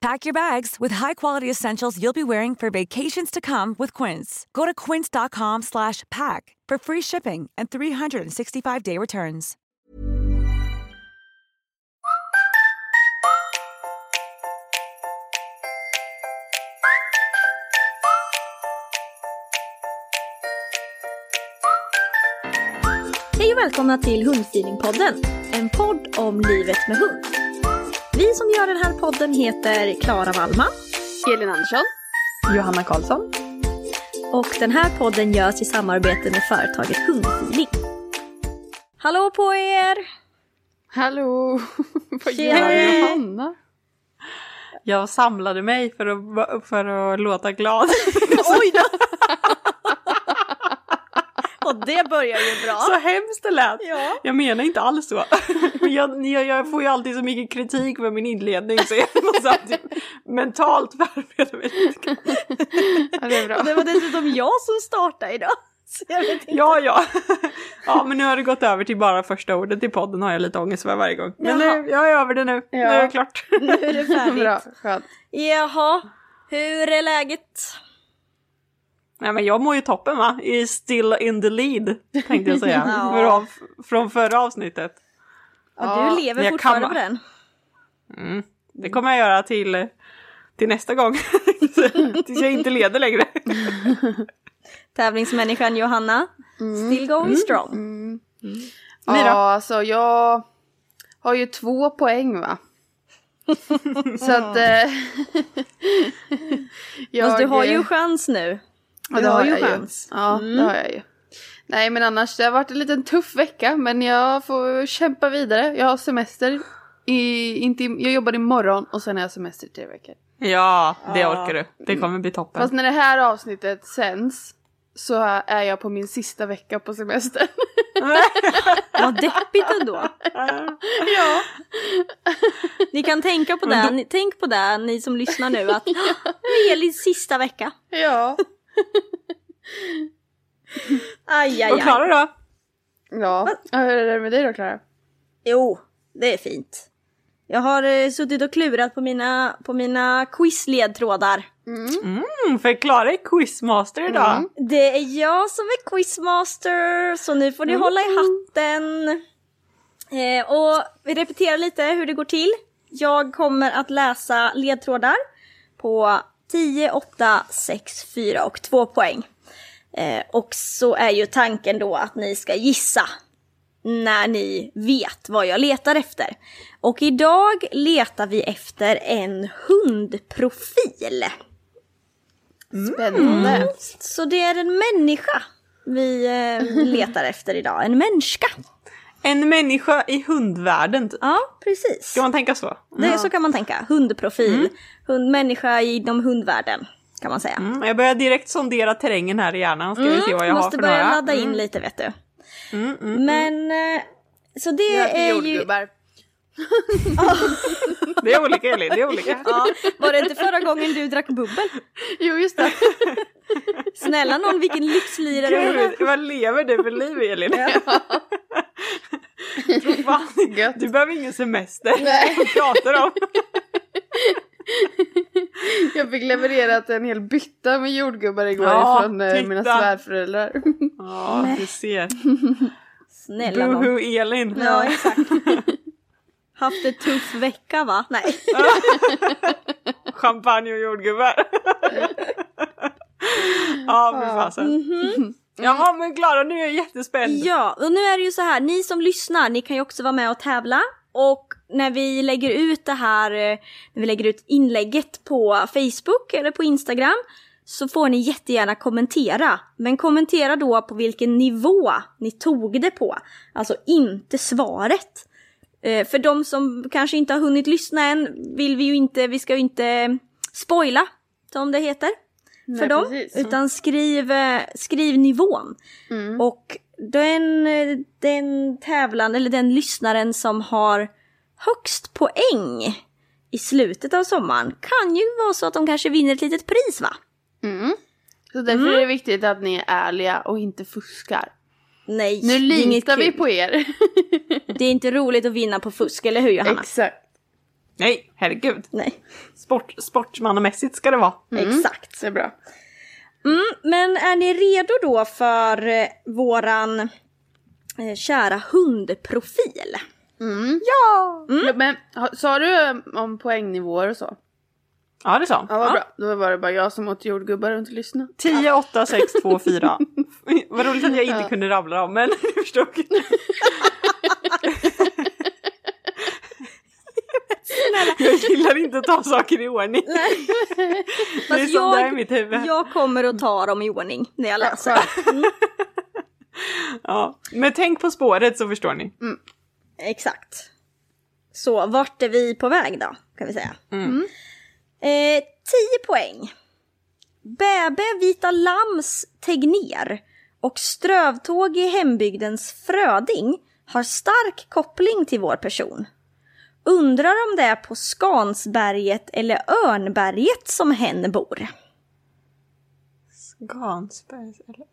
Pack your bags with high-quality essentials you'll be wearing for vacations to come with Quince. Go to quince.com slash pack for free shipping and 365-day returns. Hej och välkomna till Hundfeelingpodden, en podd om livet med hund. Vi som gör den här podden heter Klara Wallman, Elin Andersson. Johanna Karlsson. och den här podden görs i samarbete med företaget Hundfeeling. Hallå på er! Hallå! Vad gör Johanna? Jag samlade mig för att, för att låta glad. Oj då! Och det börjar ju bra. Så hemskt det lät. Ja. Jag menar inte alls så. Jag, jag, jag får ju alltid så mycket kritik för min inledning så jag måste alltid mentalt förbereda mig lite. Ja, det är bra. Det var dessutom jag som startade idag. Ja, ja. Ja, men nu har det gått över till bara första ordet i podden har jag lite ångest för varje gång. Men Jaha. nu, jag är över det nu. Nu är det klart. Nu är det färdigt. Bra, skönt. Jaha, hur är läget? Nej men jag mår ju toppen va? Är still in the lead tänkte jag säga. Ja. Från, från förra avsnittet. Och Ja, du lever jag fortfarande kan- på den? Mm. Det kommer jag göra till, till nästa gång. Tills jag inte leder längre. Tävlingsmänniskan Johanna, still going strong. Ni Ja, alltså jag har ju två poäng va? Så att... Eh, Fast du har ju chans nu. Ja, det har ju jag chans. Ja, det har jag ju. Nej men annars, det har varit en liten tuff vecka men jag får kämpa vidare. Jag har semester. I, inte, jag jobbar imorgon och sen har jag semester i tre veckor. Ja, det orkar du. Det kommer bli toppen. Fast när det här avsnittet sänds så är jag på min sista vecka på semester. Vad deppigt ändå. ja. Ni kan tänka på det, ni, tänk på det ni som lyssnar nu att "Ah, nu är Elins sista vecka. Ja. Aj, aj, Och aj. Klara då? Ja. ja. Hur är det med dig då Klara? Jo, det är fint. Jag har eh, suttit och klurat på mina, på mina quizledtrådar. Mm, för Klara är quizmaster idag. Det är jag som är quizmaster, så nu får ni hålla i hatten. Eh, och vi repeterar lite hur det går till. Jag kommer att läsa ledtrådar på 10, 8, 6, 4 och 2 poäng. Eh, och så är ju tanken då att ni ska gissa när ni vet vad jag letar efter. Och idag letar vi efter en hundprofil. Spännande. Så det är en människa vi eh, letar efter idag. En människa. En människa i hundvärlden typ. Ja, precis. Ska man tänka så? Det, så kan man tänka. Hundprofil. Hund, människa inom hundvärlden. Kan man säga. Mm, jag börjar direkt sondera terrängen här i hjärnan. Ska vi se vad jag har Måste för börja några. ladda in Mm, lite vet du. mm, mm. Men, eh, så det Jag är ju... jordgubbar. Det är olika Elin, det är olika. Ja, var det inte förra gången du drack bubbel? Jo just det. Snälla någon, vilken lyxlirare är det? Gud, vad lever du för liv Elin? gött. Du behöver ingen semester. Nej. Vad pratar om? Jag fick levererat en hel bytta med jordgubbar igår Ja, från eh, mina titta. svärföräldrar. Ja, du ser. Snälla nån. Boohoo Elin. Ja, exakt. Haft en tuff vecka va? Nej. Champagne och jordgubbar. ja, fy fasen. Jaha, men Klara, nu är jag jättespänd. Ja, och nu är det ju så här, ni som lyssnar, ni kan ju också vara med och tävla. Och när vi lägger ut det här, eh, när vi lägger ut inlägget på Facebook eller på Instagram så får ni jättegärna kommentera. Men kommentera då på vilken nivå ni tog det på. Alltså inte svaret. Eh, för de som kanske inte har hunnit lyssna än vill vi ju inte, vi ska ju inte spoila, som det heter. för Nej, dem. precis. Utan skriv, eh, skriv nivån. Och den, eh, den tävlan, eller den lyssnaren som har högst poäng i slutet av sommaren kan ju vara så att de kanske vinner ett litet pris va? Mm. Så därför är det viktigt att ni är ärliga och inte fuskar. Nej, Nu litar vi på er. Det är inte roligt att vinna på fusk, eller hur Johanna? Exakt. Nej, herregud. Nej, Sport, sportmannamässigt ska det vara. exakt. Det är bra. Mm, men är ni redo då för eh, våran eh, kära hundprofil? Ja! Ja, Men ha- sa du eh, om poängnivåer och så? Ja, det sa Ja, vad bra. Då var det bara jag som åt jordgubbar och inte lyssnade. 10, 8, 6, 2, 4. Vad roligt att jag inte Ja. kunde rabbla dem, men du förstod. Jag gillar inte att ta saker i ordning. Det är som det är i jag, mitt huvud. jag kommer att ta dem i ordning när jag läser. Ja. Men tänk på spåret så förstår ni. Exakt. Så vart är vi på väg då, kan vi säga. Mm. Eh, 10 poäng. Bäbe Vita Lams Tegner och Strövtåg i hembygdens Fröding har stark koppling till vår person. Undrar om det är på Skansberget eller Örnberget som hen bor. Gansbergs eller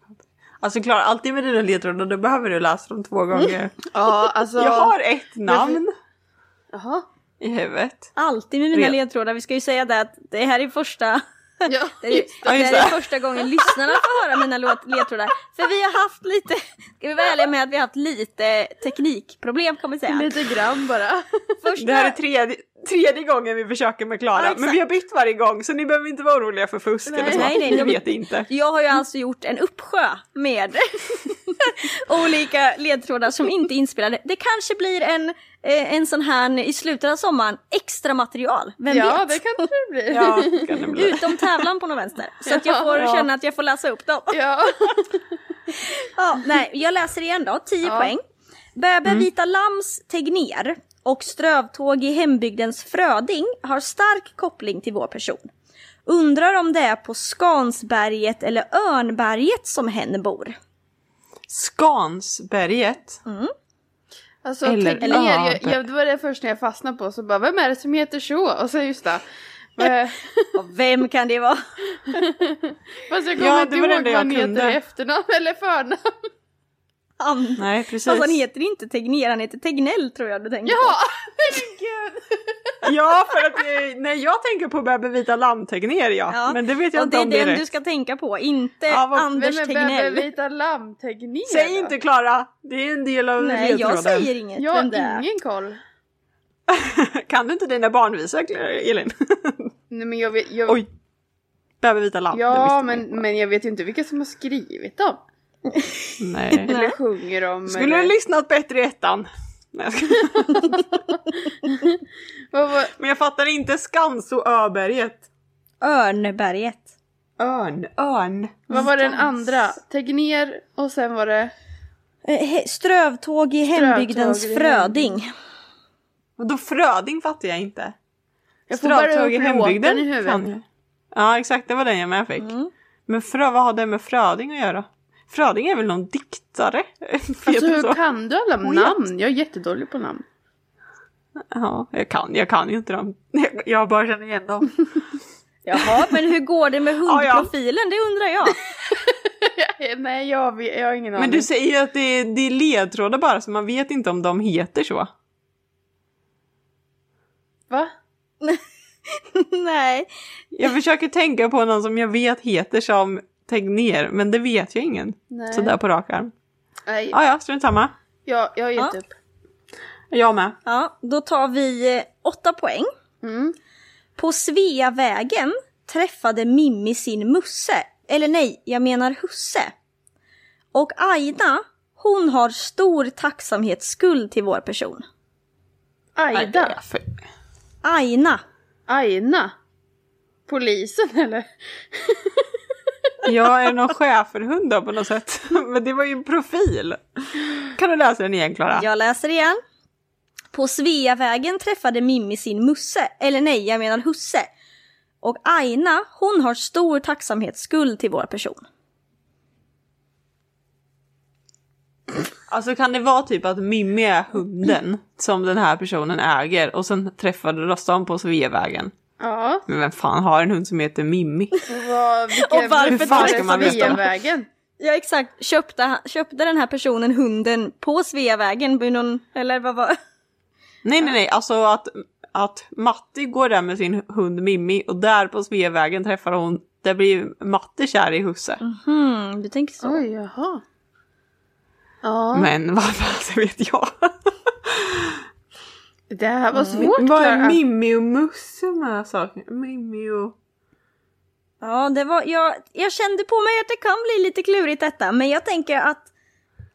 Alltså Klara, alltid med dina ledtrådar då behöver du läsa dem två gånger. Ja, alltså. Jag har ett namn Jaha. i huvudet. Alltid med mina ledtrådar. Vi ska ju säga det att det här är första Ja, Det är, det är första gången lyssnarna får höra mina ledtrådar. För vi har haft lite, ska vi vara ärliga med att vi har haft lite teknikproblem kan man säga. Lite grann bara. Första, Det här är tredje, tredje gången vi försöker med Klara, Ja, men vi har bytt varje gång så ni behöver inte vara oroliga för fusk eller så. nej, nej, Ni vet inte. Jag har ju alltså gjort en uppsjö med olika ledtrådar som inte är inspelade. Det kanske blir en, eh, en sån här i slutet av sommaren extra material, vem Ja, vet? det kanske det blir. Ja, kan det bli. Utom tävlan på något vänster. Så att jag får Ja. känna att jag får läsa upp dem. Ja. Ja, nej, jag läser igen då. 10 Ja. poäng. Bäbe Vita Lams Tegner och Strövtåg i hembygdens Fröding har stark koppling till vår person. Undrar om det är på Skansberget eller Örnberget som hen bor. Skansberget. Alltså Eller- ja, jag, jag, det var det första jag fastnade på. Så bara, vem är det som heter så? Och så just det. Vem kan det vara? Fast jag kommer Ja, inte ihåg vad jag han heter efternamn eller förnamn. Han, Nej, precis. Fast han heter inte Tegner, han heter Tegnell tror jag du tänker Ja, på. gud. Ja, för att eh, när jag tänker på Bebbe Vita Lamm-Tegnér ja. Ja, Men det vet jag Och inte det är om det är den du ska tänka på, inte Ja, vad- Anders Vem är Tegnell. Bebbe Vita Lamm-Tegnér Säg inte Klara, det är en del av Nej, jag ledtråden. säger inget Jag det har ingen koll. Kan du inte dina barnvisor Elin? Nej men jag vet, jag, Oj. Bebbe Vita Lamm. det Ja men, men jag vet ju inte vilka som har skrivit dem. Nej. Eller sjunger dem. Skulle eller... du lyssnat bättre i ettan? Nej, jag. Men jag fattar inte Skanso-Öberget. Örnberget. Örn, örn. Vad var den andra? Tegnér och sen var det... Eh, Strövtåg i hembygdens i Fröding. Och då Fröding fattar jag inte. Jag får Strövtåg i hembygden i huvudet. Ja exakt, det var den jag med fick. Mm. Men frö, vad har det med Fröding att göra? Fröding är väl någon diktare? Alltså du hur så? kan du alla Vet. namn? Jag är jättedålig på namn. Ja, jag kan, jag kan ju inte dem. Jag, jag bara känner igen dem. Jaha, men hur går det med Ja, ja. hundprofilen? Det undrar jag. Nej jag, vet, jag har ingen aning. Men du säger ju att det är, det är ledtrådar bara så man vet inte om de heter så. Va? Nej. Jag försöker tänka på någon som jag vet heter som Tegnér, men det vet jag ingen. Nej. Sådär på rak arm. Nej, Ja, ja, strunt samma. jag, jag har gett Ja. upp. Jag med. Ja, då tar vi eh, åtta poäng. Mm. På Sveavägen träffade Mimmi sin musse. Eller nej, jag menar husse. Och Aina, hon har stor tacksamhetsskuld till vår person. Aida. Aina. Aina. Polisen eller? Jag är någon schäferhund då på något sätt. Men det var ju en profil. Kan du läsa den igen Klara? Jag läser igen. På Sveavägen träffade Mimmi sin musse. Eller nej, jag menar husse. Och Aina, hon har stor tacksamhetsskuld till vår person. Alltså kan det vara typ att Mimmi är hunden som den här personen äger och sen träffade de på Sveavägen. Ja. Men vem fan har en hund som heter Mimmi? Och, vad, vilka, Och varför man veta? Sveavägen? Ja exakt, köpte, köpte den här personen hunden på Sveavägen? Någon, eller vad var Nej nej nej, alltså att, att Matti går där med sin hund Mimmi och där på Sveavägen träffar hon, där blir Matte kär i husse. Hmm, du tänker så. Oj, jaha. Ja, Men vad fan vet jag? Det här var svårt Vad är. Mimmi och Musse med saker? Mimmi och... Ja, det var, jag, jag kände på mig att det kan bli lite klurigt detta, men jag tänker att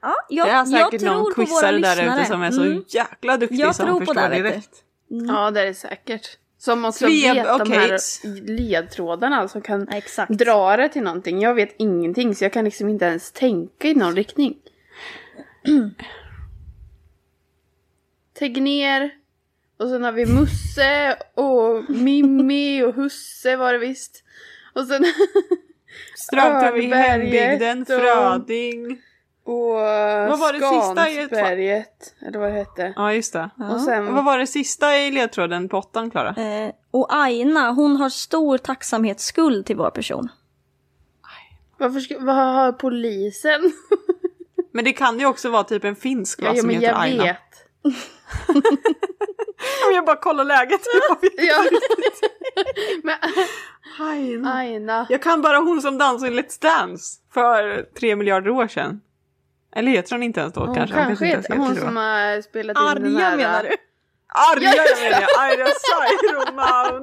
Ja, jag, det är jag säkert tror någon på quizare där ute som är så Mm. jäkla duktig Jag som tror på förstår det, vet du. direkt. Ja, det är det säkert. Som också Sveb- vet de okej. här ledtrådarna som kan exakt. dra det till någonting. Jag vet ingenting så jag kan liksom inte ens tänka i någon riktning. Tegner. Och sen har vi Musse och Mimmi och Husse var det visst. Och sen... Strömtorp i Örnberget hembygden, och- Fröding. Och Vad var det sista i Skansberget. Eller vad det hette. Ja just det. Och sen... Vad var det sista i ledtråden på åttan Klara? Eh, och Aina, hon har stor tacksamhetsskuld till vår person. Varför ska... Vad har polisen? Men det kan ju också vara typ en finsk va, Ja, ja som men heter Aina. vet. Om jag bara kollar läget. Jag Ja. men Aina. Aina. Jag kan bara hon som dansade i Let's Dance för tre miljarder år sedan. Eller heter hon inte ens då Hon kanske? kanske, Hon kanske hon som har spelat in den Arga här... menar du? Arja jag menar jag! Arja Sairoma!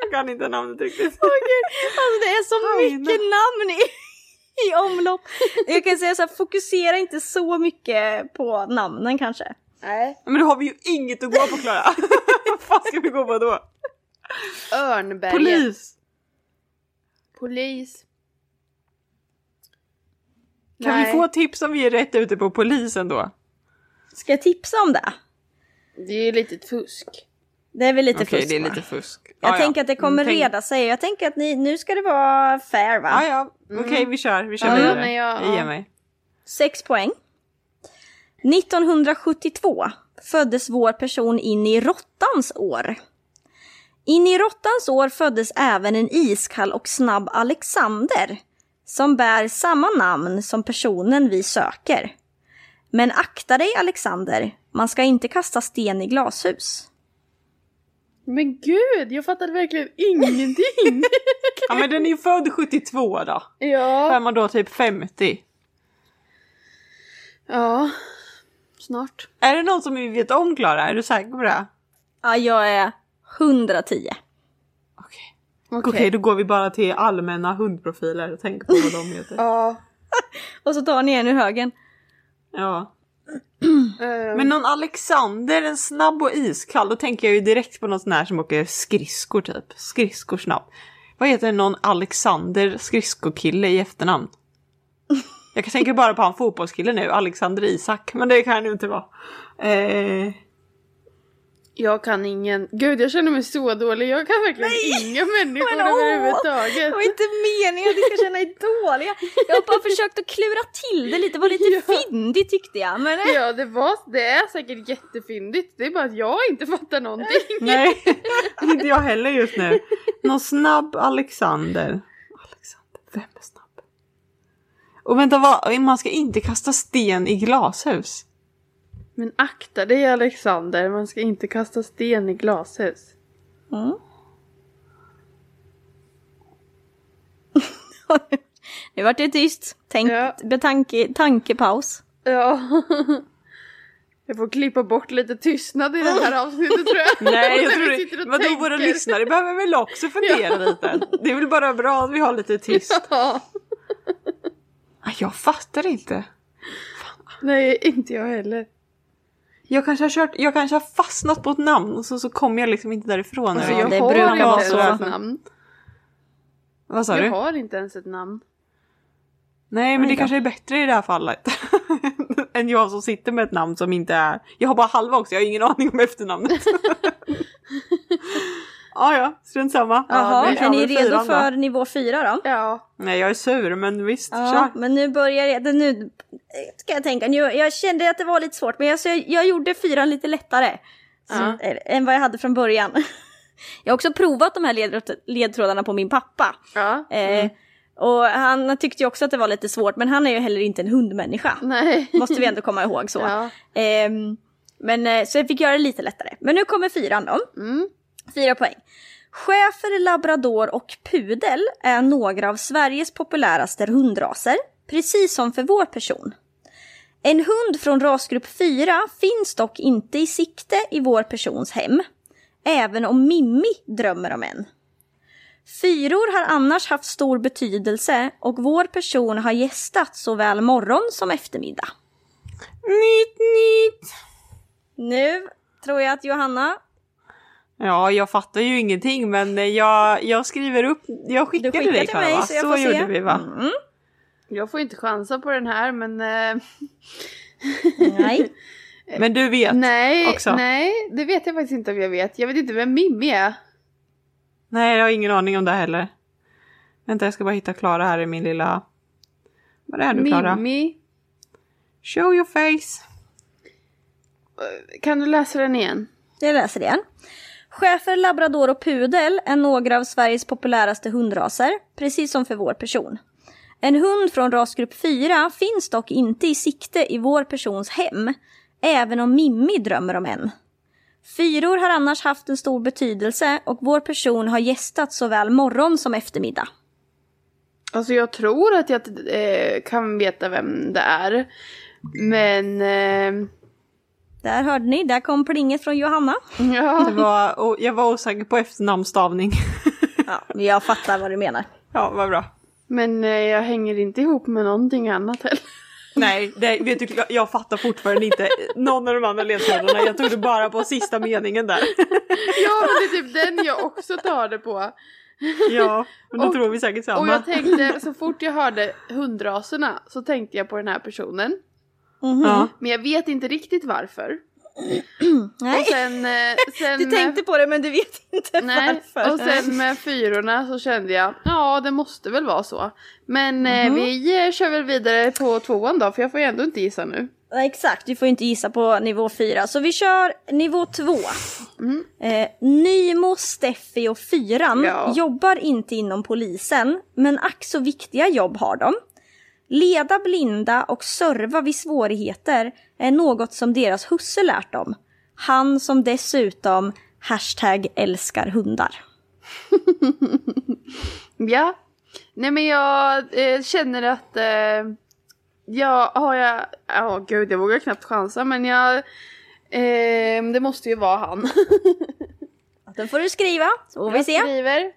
Jag kan inte namnet riktigt. Alltså det är så Aina. mycket namn i, i omlopp. Jag kan säga så här, fokusera inte så mycket på namnen kanske. Nej. Men då har vi ju inget att gå på Klara. Vad fan ska vi gå på då? Örnberget. Polis! Polis. Kan Nej. vi få tips om vi är rätt ute på polisen då? Ska jag tipsa om det? Det är ju lite fusk. Det är väl lite Okej, fusk det är va? lite fusk. Jag Ja, tänker ja. att det kommer Mm, tänk- reda sig. Jag tänker att ni, nu ska det vara fair va? Ja, ja. Okej, vi kör. Vi kör Ja, vidare. men jag- jag ger ja. mig. Sex poäng. 1972 föddes vår person in i råttans år. In i råttans år föddes även en iskall och snabb Alexander som bär samma namn som personen vi söker. Men akta dig Alexander, man ska inte kasta sten i glashus. Men gud, jag fattade verkligen ingenting. Ja, men den är ju född 72 då. Då är ja. man då typ 50. Ja. Snart. Är det någon som vi vet om Klara? Är du säker på det? Ja, jag är 110. Okej. Okej. Då går vi bara till allmänna hundprofiler och tänker på vad de heter. Ja. Och så tar ni en ur högen. Ja. eh, Men någon Alexander, en snabb och iskall, då tänker jag ju direkt på någon sån här som åker skridskor typ. Skridskor snabbt. Vad heter någon Alexander skridskokille i efternamn? Jag tänka bara på han fotbollskille nu, Alexander Isak, men det kan det ju inte vara. Eh, Jag kan ingen... Gud, jag känner mig så dålig. Jag kan verkligen inga människor Men överhuvudtaget. Det var inte meningen att ni ska känna er dåliga. Jag har bara försökt att klura till det lite, det var lite Ja. fyndigt tyckte jag. Men Ja, det, var, det är säkert jättefyndigt. Det är bara att jag inte fattar någonting. nej, inte jag heller just nu. Någon snabb Alexander. Alexander, vem är snabb? Och vänta, vad? man ska inte kasta sten i glashus. Men akta dig Alexander, man ska inte kasta sten i glashus. Mm. nu vart det tyst. Tänk, Ja. betanke, tankepaus. Ja. Jag får klippa bort lite tystnad i det här avsnittet tror jag. Nej, jag tror det. Vadå, våra lyssnare behöver väl också fundera lite? Det är väl bara bra att vi har lite tyst. Ja. Ah, Jag fattar inte. Nej, inte jag heller. Jag kanske har kört, jag kanske har fastnat på ett namn och så, så kommer jag liksom inte därifrån. Alltså, jag det har brukar inte vara så. ett namn. Vad sa Jag du? har inte ens ett namn. Nej men det kanske är bättre i det här fallet. än jag som sitter med ett namn som inte är... Jag har bara halva också, jag har ingen aning om efternamnet. ah, ja, strunt samma. Jaha, kör är ni redo fyran då. för nivå fyra då? Ja. Nej jag är sur men visst, Ja, kör. men nu börjar jag, det- nu ska jag tänka, nu, jag kände att det var lite svårt men jag, jag, jag gjorde fyran lite lättare. Så, Ja. eh, Än vad jag hade från början. jag har också provat de här ledtråd- ledtrådarna på min pappa. Ja. Eh, och han tyckte ju också att det var lite svårt men han är ju heller inte en hundmänniska. Nej. Måste vi ändå komma ihåg så. Ja. Ehm, men eh, så jag fick göra det lite lättare. Men nu kommer fyran då. Mm. Fyra poäng. Schäfer, labrador och pudel är några av Sveriges populäraste hundraser, precis som för vår person. En hund från rasgrupp 4 finns dock inte i sikte i vår persons hem, även om Mimmi drömmer om en. Fyror har annars haft stor betydelse och vår person har gästat såväl morgon som eftermiddag. Nytt, nytt. Nu tror jag att Johanna, Ja, jag fattar ju ingenting men jag, jag skriver upp, jag skickar till dig Klara, mig så jag Så får se. gjorde vi va? Mm. Jag får inte chansa på den här men... eh, Nej. Men du vet nej, också? nej, det vet jag faktiskt inte om jag vet. Jag vet inte vem Mimmi är. Nej, jag har ingen aning om det heller. Vänta, jag ska bara hitta Klara här i min lilla... Var är du Klara? Mimmi. Show your face. Kan du läsa den igen? Jag läser igen. Schäfer, labrador och pudel är några av Sveriges populäraste hundraser, precis som för vår person. En hund från rasgrupp 4 finns dock inte i sikte i vår persons hem, även om Mimmi drömmer om en. Fyror har annars haft en stor betydelse och vår person har gästat såväl morgon som eftermiddag. Alltså jag tror att jag eh, kan veta vem det är. Men... Eh, där hörde ni, där kom plinget från Johanna. ja. Det var, och jag var osäker på efternamnstavning. Ja, jag fattar vad du menar. ja, vad bra. Men eh, jag hänger inte ihop med någonting annat heller. Nej, det, vet du, jag fattar fortfarande inte någon av de andra ledtrådarna. Jag tog det bara på sista meningen där. Ja, men det är typ den jag också tar det på. Ja, men då Och- tror vi säkert Och samma. jag tänkte, så fort jag hörde hundraserna så tänkte jag på den här personen. Mhm. Ja. Men jag vet inte riktigt varför. Nej, Och sen... eh, sen du tänkte på det men du vet inte Nej, varför. och sen med fyrorna så kände jag, ja det måste väl vara så. Men eh, vi eh, kör väl vidare på tvåan då, för jag får ju ändå inte gissa nu. Exakt, du får inte gissa på nivå 4. Så vi kör nivå 2. Mm. Eh, Nymo, Steffi och Fyran Ja. jobbar inte inom polisen, men ack så viktiga jobb har de. Leda blinda och serva vid svårigheter är något som deras husse lärt dem. Han som dessutom hashtag älskar hundar. Ja. Nej men jag eh, känner att eh, jag har jag, ja gud jag vågar knappt chansa men jag, eh, det måste ju vara han. Den får du skriva, så får vi Jag se. skriver.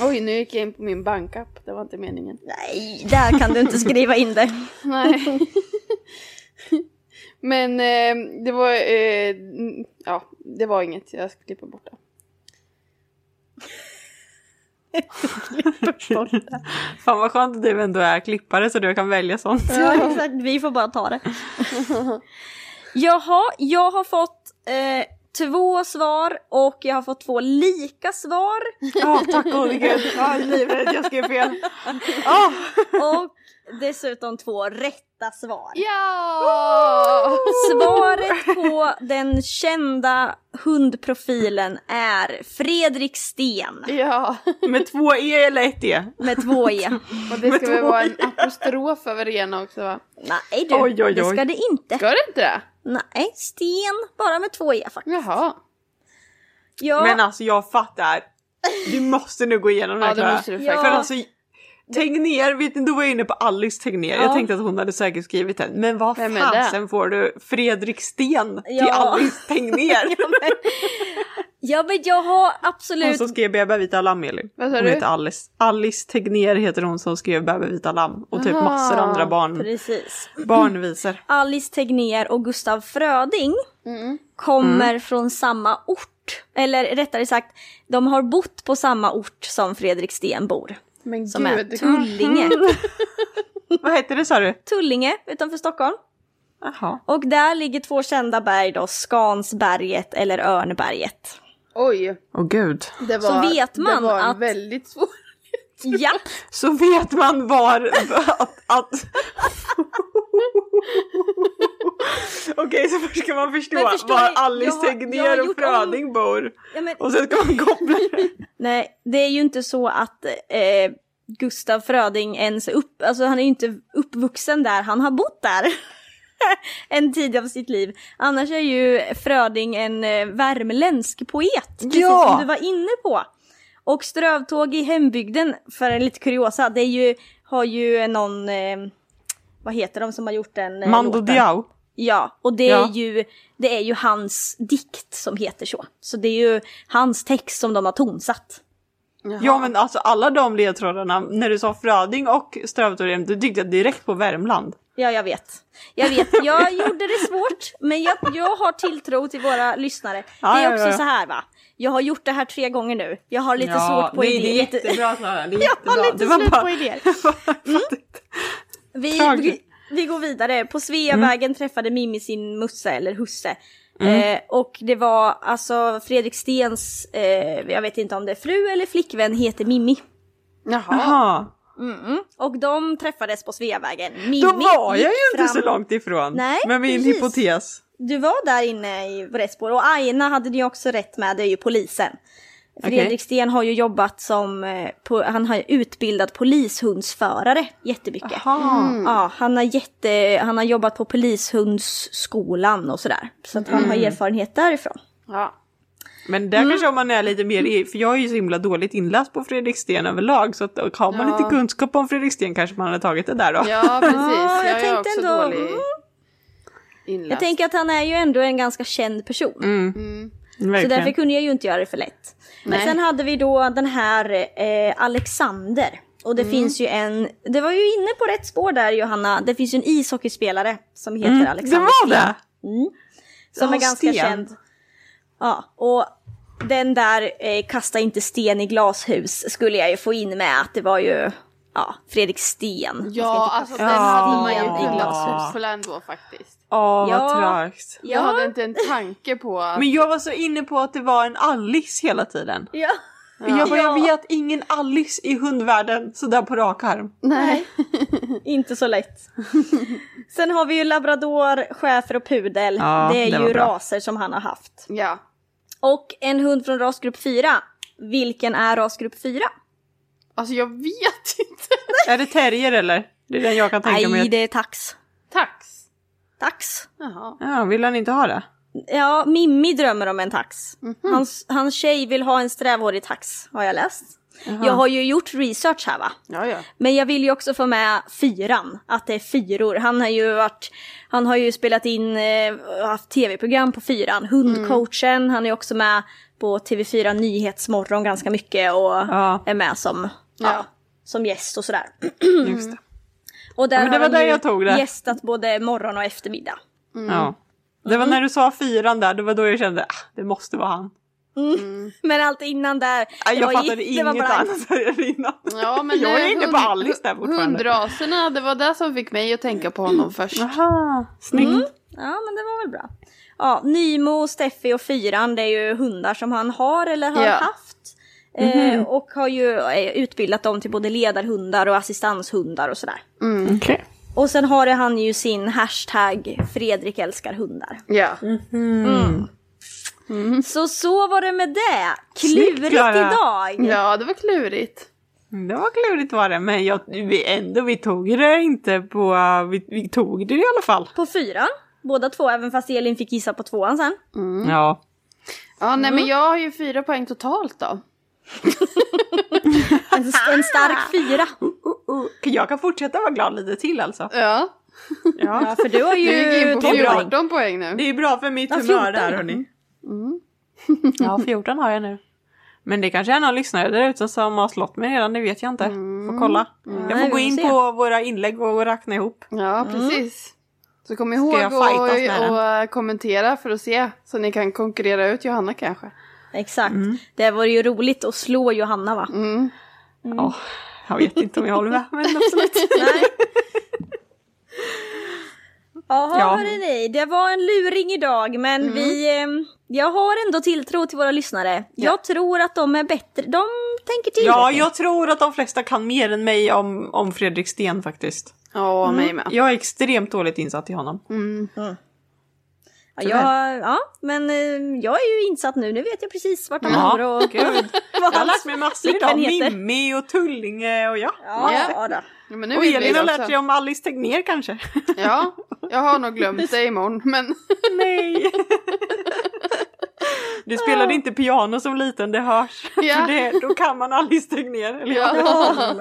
Oj nu gick jag in på min bankapp, det var inte meningen. Nej, där kan du inte skriva in det. Nej. Men eh, det var, eh, ja det var inget, jag klippa bort det. Fan vad skönt att du ändå är klippare så du kan välja sånt. Ja, exakt. Vi får bara ta det. Jaha, jag har fått eh, två svar och jag har fått två lika svar. Ja, tack gode gud. Jag är livrädd, jag skrev fel. Ja. Och dessutom två rätta svar. Ja! Svaret på den kända hundprofilen är Fredrik Sten Ja, Med två E eller ett E? med två E. och det ska väl vara en apostrof över det ena också va? Nej du, Oj, oj, det oj. ska det inte. Ska det inte det? Nej, sten. Bara med två e faktiskt. Jaha. Ja, Men alltså jag fattar. Du måste nu gå igenom den här Ja, det måste du. För alltså, Tegnér, vet ni, då var jag inne på Alice Tegnér. Ja. Jag tänkte att hon hade säkert skrivit den. Men vad fasen får du Fredrik Sten till Ja. Alice Tegnér? ja, men, ja, men jag har Hon absolut... som skrev Bäba vita lamm, Elin. Vad sa Hon du? heter Alice. Alice Tegnér heter hon som skrev Bäba vita lamm. Och typ Aha. massor andra barn, Precis. barnvisor. Alice Tegnér och Gustav Fröding Mm. kommer från samma ort. Eller rättare sagt, de har bott på samma ort som Fredrik Sten bor. Men Som är gud. Tullinge. Vad heter det sa du? Tullinge utanför Stockholm. Jaha. Och där ligger två kända berg då, Skansberget eller Örnberget. Oj, Åh gud. det var, Så vet man det var att- väldigt svår... Ja, Så vet man var att... att... Okej, så först ska man förstå var ni, Alice har- Tegnér och Fröding bor. ja men, Och sen ska man koppla det. nej, det är ju inte så att eh, Gustav Fröding ens upp, alltså han är ju inte uppvuxen där, han har bott där. en tid av sitt liv. Annars är ju Fröding en eh, värmländsk poet, precis Ja! som du var inne på. Och Strövtåg i hembygden, för en lite kuriosa, det är ju, har ju någon, eh, vad heter de som har gjort den eh, Mando? Diao. Ja, och det Ja. är, ju, det är ju hans dikt som heter så. Så det är ju hans text som de har tonsatt. Ja men alltså alla de ledtrådarna, när du sa Fröding och Strövtorem, då tyckte direkt på Värmland. Ja, jag vet. Jag vet, jag gjorde det svårt, men jag, jag har tilltro till våra lyssnare. Ja, det är ja, också ja. så här va, jag har gjort det här tre gånger nu. Jag har lite ja, svårt på nej, idéer. Det är jättebra Klara, det är Jag har jättebra. lite slut bara- på idéer. Vi, Tragiskt. vi, vi går vidare. På Sveavägen träffade Mimmi sin musse eller husse. Eh, och det var alltså Fredrik Stens, eh, jag vet inte om det är fru eller flickvän, heter Mimmi. Jaha. Jaha, Mm. Och de träffades på Sveavägen. Mimmi då var jag ju inte fram- så långt ifrån. Nej, med min precis. hypotes. Du var där inne i rätt spår. Och Aina hade ni också rätt med, det är ju polisen. Fredrik. Sten har ju jobbat som, eh, po- han har utbildat polishundsförare jättemycket. Jaha. Ja, han har, jätte, han har jobbat på polishundsskolan och sådär. Så att han har erfarenhet därifrån. Ja. Men där kanske om man är lite mer, i- för jag är ju så himla dåligt inläst på Fredrik Sten överlag, så att har man Ja. lite kunskap om Fredrik Sten kanske man hade tagit det där då. ja, precis. Ja, jag jag, är tänkte också ändå, dålig mm. inläst. Jag tänker att han är ju ändå en ganska känd person. Mm. Så Verkligen. därför kunde jag ju inte göra det för lätt. Men Nej. sen hade vi då den här eh, Alexander. Och Mm. det finns ju en, det var ju inne på rätt spår där Johanna, det finns ju en ishockeyspelare som heter Mm, Alexander det var det! Mm. Som Ja, är ganska Sten. känd. Ja, och den där eh, kasta inte sten i glashus skulle jag ju få in med att det var ju ja, Fredrik Sten. Ja, alltså den hade man ju i Ja. glashus ändå faktiskt. Åh, vad Ja. trögt. Jag Ja. hade inte en tanke på att... Men jag var så inne på att det var en Alice hela tiden. Ja. Jag, bara, jag Ja. vet ingen Alice i hundvärlden sådär på rak arm. Nej. Inte så lätt. Sen har vi ju labrador, schäfer och pudel. Ja, det är det ju raser som han har haft. Ja. Och en hund från rasgrupp 4. Vilken är rasgrupp 4? Alltså jag vet inte. Är det terrier eller? Det är den jag kan tänka Nej, mig. det är tax. Tax. Tax. Jaha. Ja, vill han inte ha det? Ja, Mimmi drömmer om en tax. Mhm. Hans, hans tjej vill ha en strävhårig tax, har jag läst. Jag har ju gjort research här va. Ja, ja. Men jag vill ju också få med fyran, att det är fyror. Han har ju varit, han har ju spelat in, eh, haft tv-program på fyran. Hundcoachen, han är också med på TV4 Nyhetsmorgon ganska mycket och Ja. är med som, ja. Ja. som gäst och sådär. Just det. Och där Ja, men det har var han där jag tog det. gästat både morgon och eftermiddag. Ja. Det var när du sa fyran där, det var då jag kände ah, det måste vara han. Men allt innan där, det jag var fattade inget bara- annat där innan. Ja, men Jag är inne på Alice där fortfarande. Hundraserna, det var det som fick mig att tänka på honom först. Aha, snyggt. Ja, men det var väl bra. Ja, Nymo, Steffi och Fyran, det är ju hundar som han har eller har Ja. haft. Eh, och har ju eh, utbildat dem till både ledarhundar och assistanshundar och sådär. Okej. Och sen har han ju sin hashtag Fredrik älskar hundar. Ja. Så så var det med det. Snyggt, Klurigt Klara. idag. ja, det var klurigt. Det var klurigt var det, men jag, vi, ändå, vi tog det inte på... Vi, vi tog det i alla fall. På fyran. båda två, även fast Elin fick gissa på tvåan sen. Ja. Ja, nej men jag har ju fyra poäng totalt då. En, en stark fyra. Jag kan fortsätta vara glad lite till alltså. Ja. Ja. Ja, för du har Du gick in ju på 12 poäng. 14 poäng nu. Det är bra för mitt Ja, humör 14, där ja. hörni. Ja, 14 har jag nu. Men det kanske är någon lyssnare där ute som har slått mig redan, det vet jag inte. Får kolla. Jag Nej, får gå vi in se. på våra inlägg och räkna ihop. Ja, precis. Så kom ihåg jag att eh, kommentera för att se. Så ni kan konkurrera ut Johanna kanske. Exakt. Det vore ju roligt att slå Johanna va? Mm. Ja, jag vet inte om jag håller med, men absolut. Nej. Jaha Ja. hörrni, det var en luring idag men vi, eh, jag har ändå tilltro till våra lyssnare. Jag tror att de är bättre, de tänker till. Ja, ni. jag tror att de flesta kan mer än mig om, om Fredrik Sten faktiskt. Ja, mig med. Jag är extremt dåligt insatt i honom. Ja, jag, ja, men eh, jag är ju insatt nu, nu vet jag precis vart han bor och gud. Jag har lärt mig massor idag. Mimmi och Tullinge och ja. Ja, Ja. ja då. Ja, men nu Och Elin har lärt sig om Alice Tegnér kanske. Ja, jag har nog glömt det imorgon. Men Nej. Du spelade inte piano som liten, det hörs. Ja. För det, då kan man Alice Tegnér. Eller Ja. ja.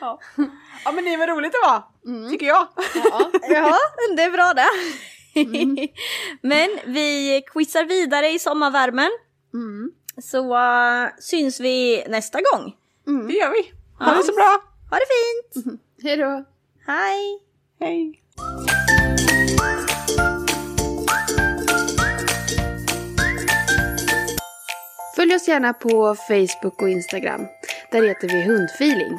ja. ja men det är väl roligt det var, tycker jag. Ja, det är bra det. Men vi quizar vidare i sommarvärmen. Så uh, syns vi nästa gång. Det gör vi. Ha det så bra. Ha det fint! hej då. Hej! Hej. Följ oss gärna på Facebook och Instagram. Där heter vi Hundfeeling.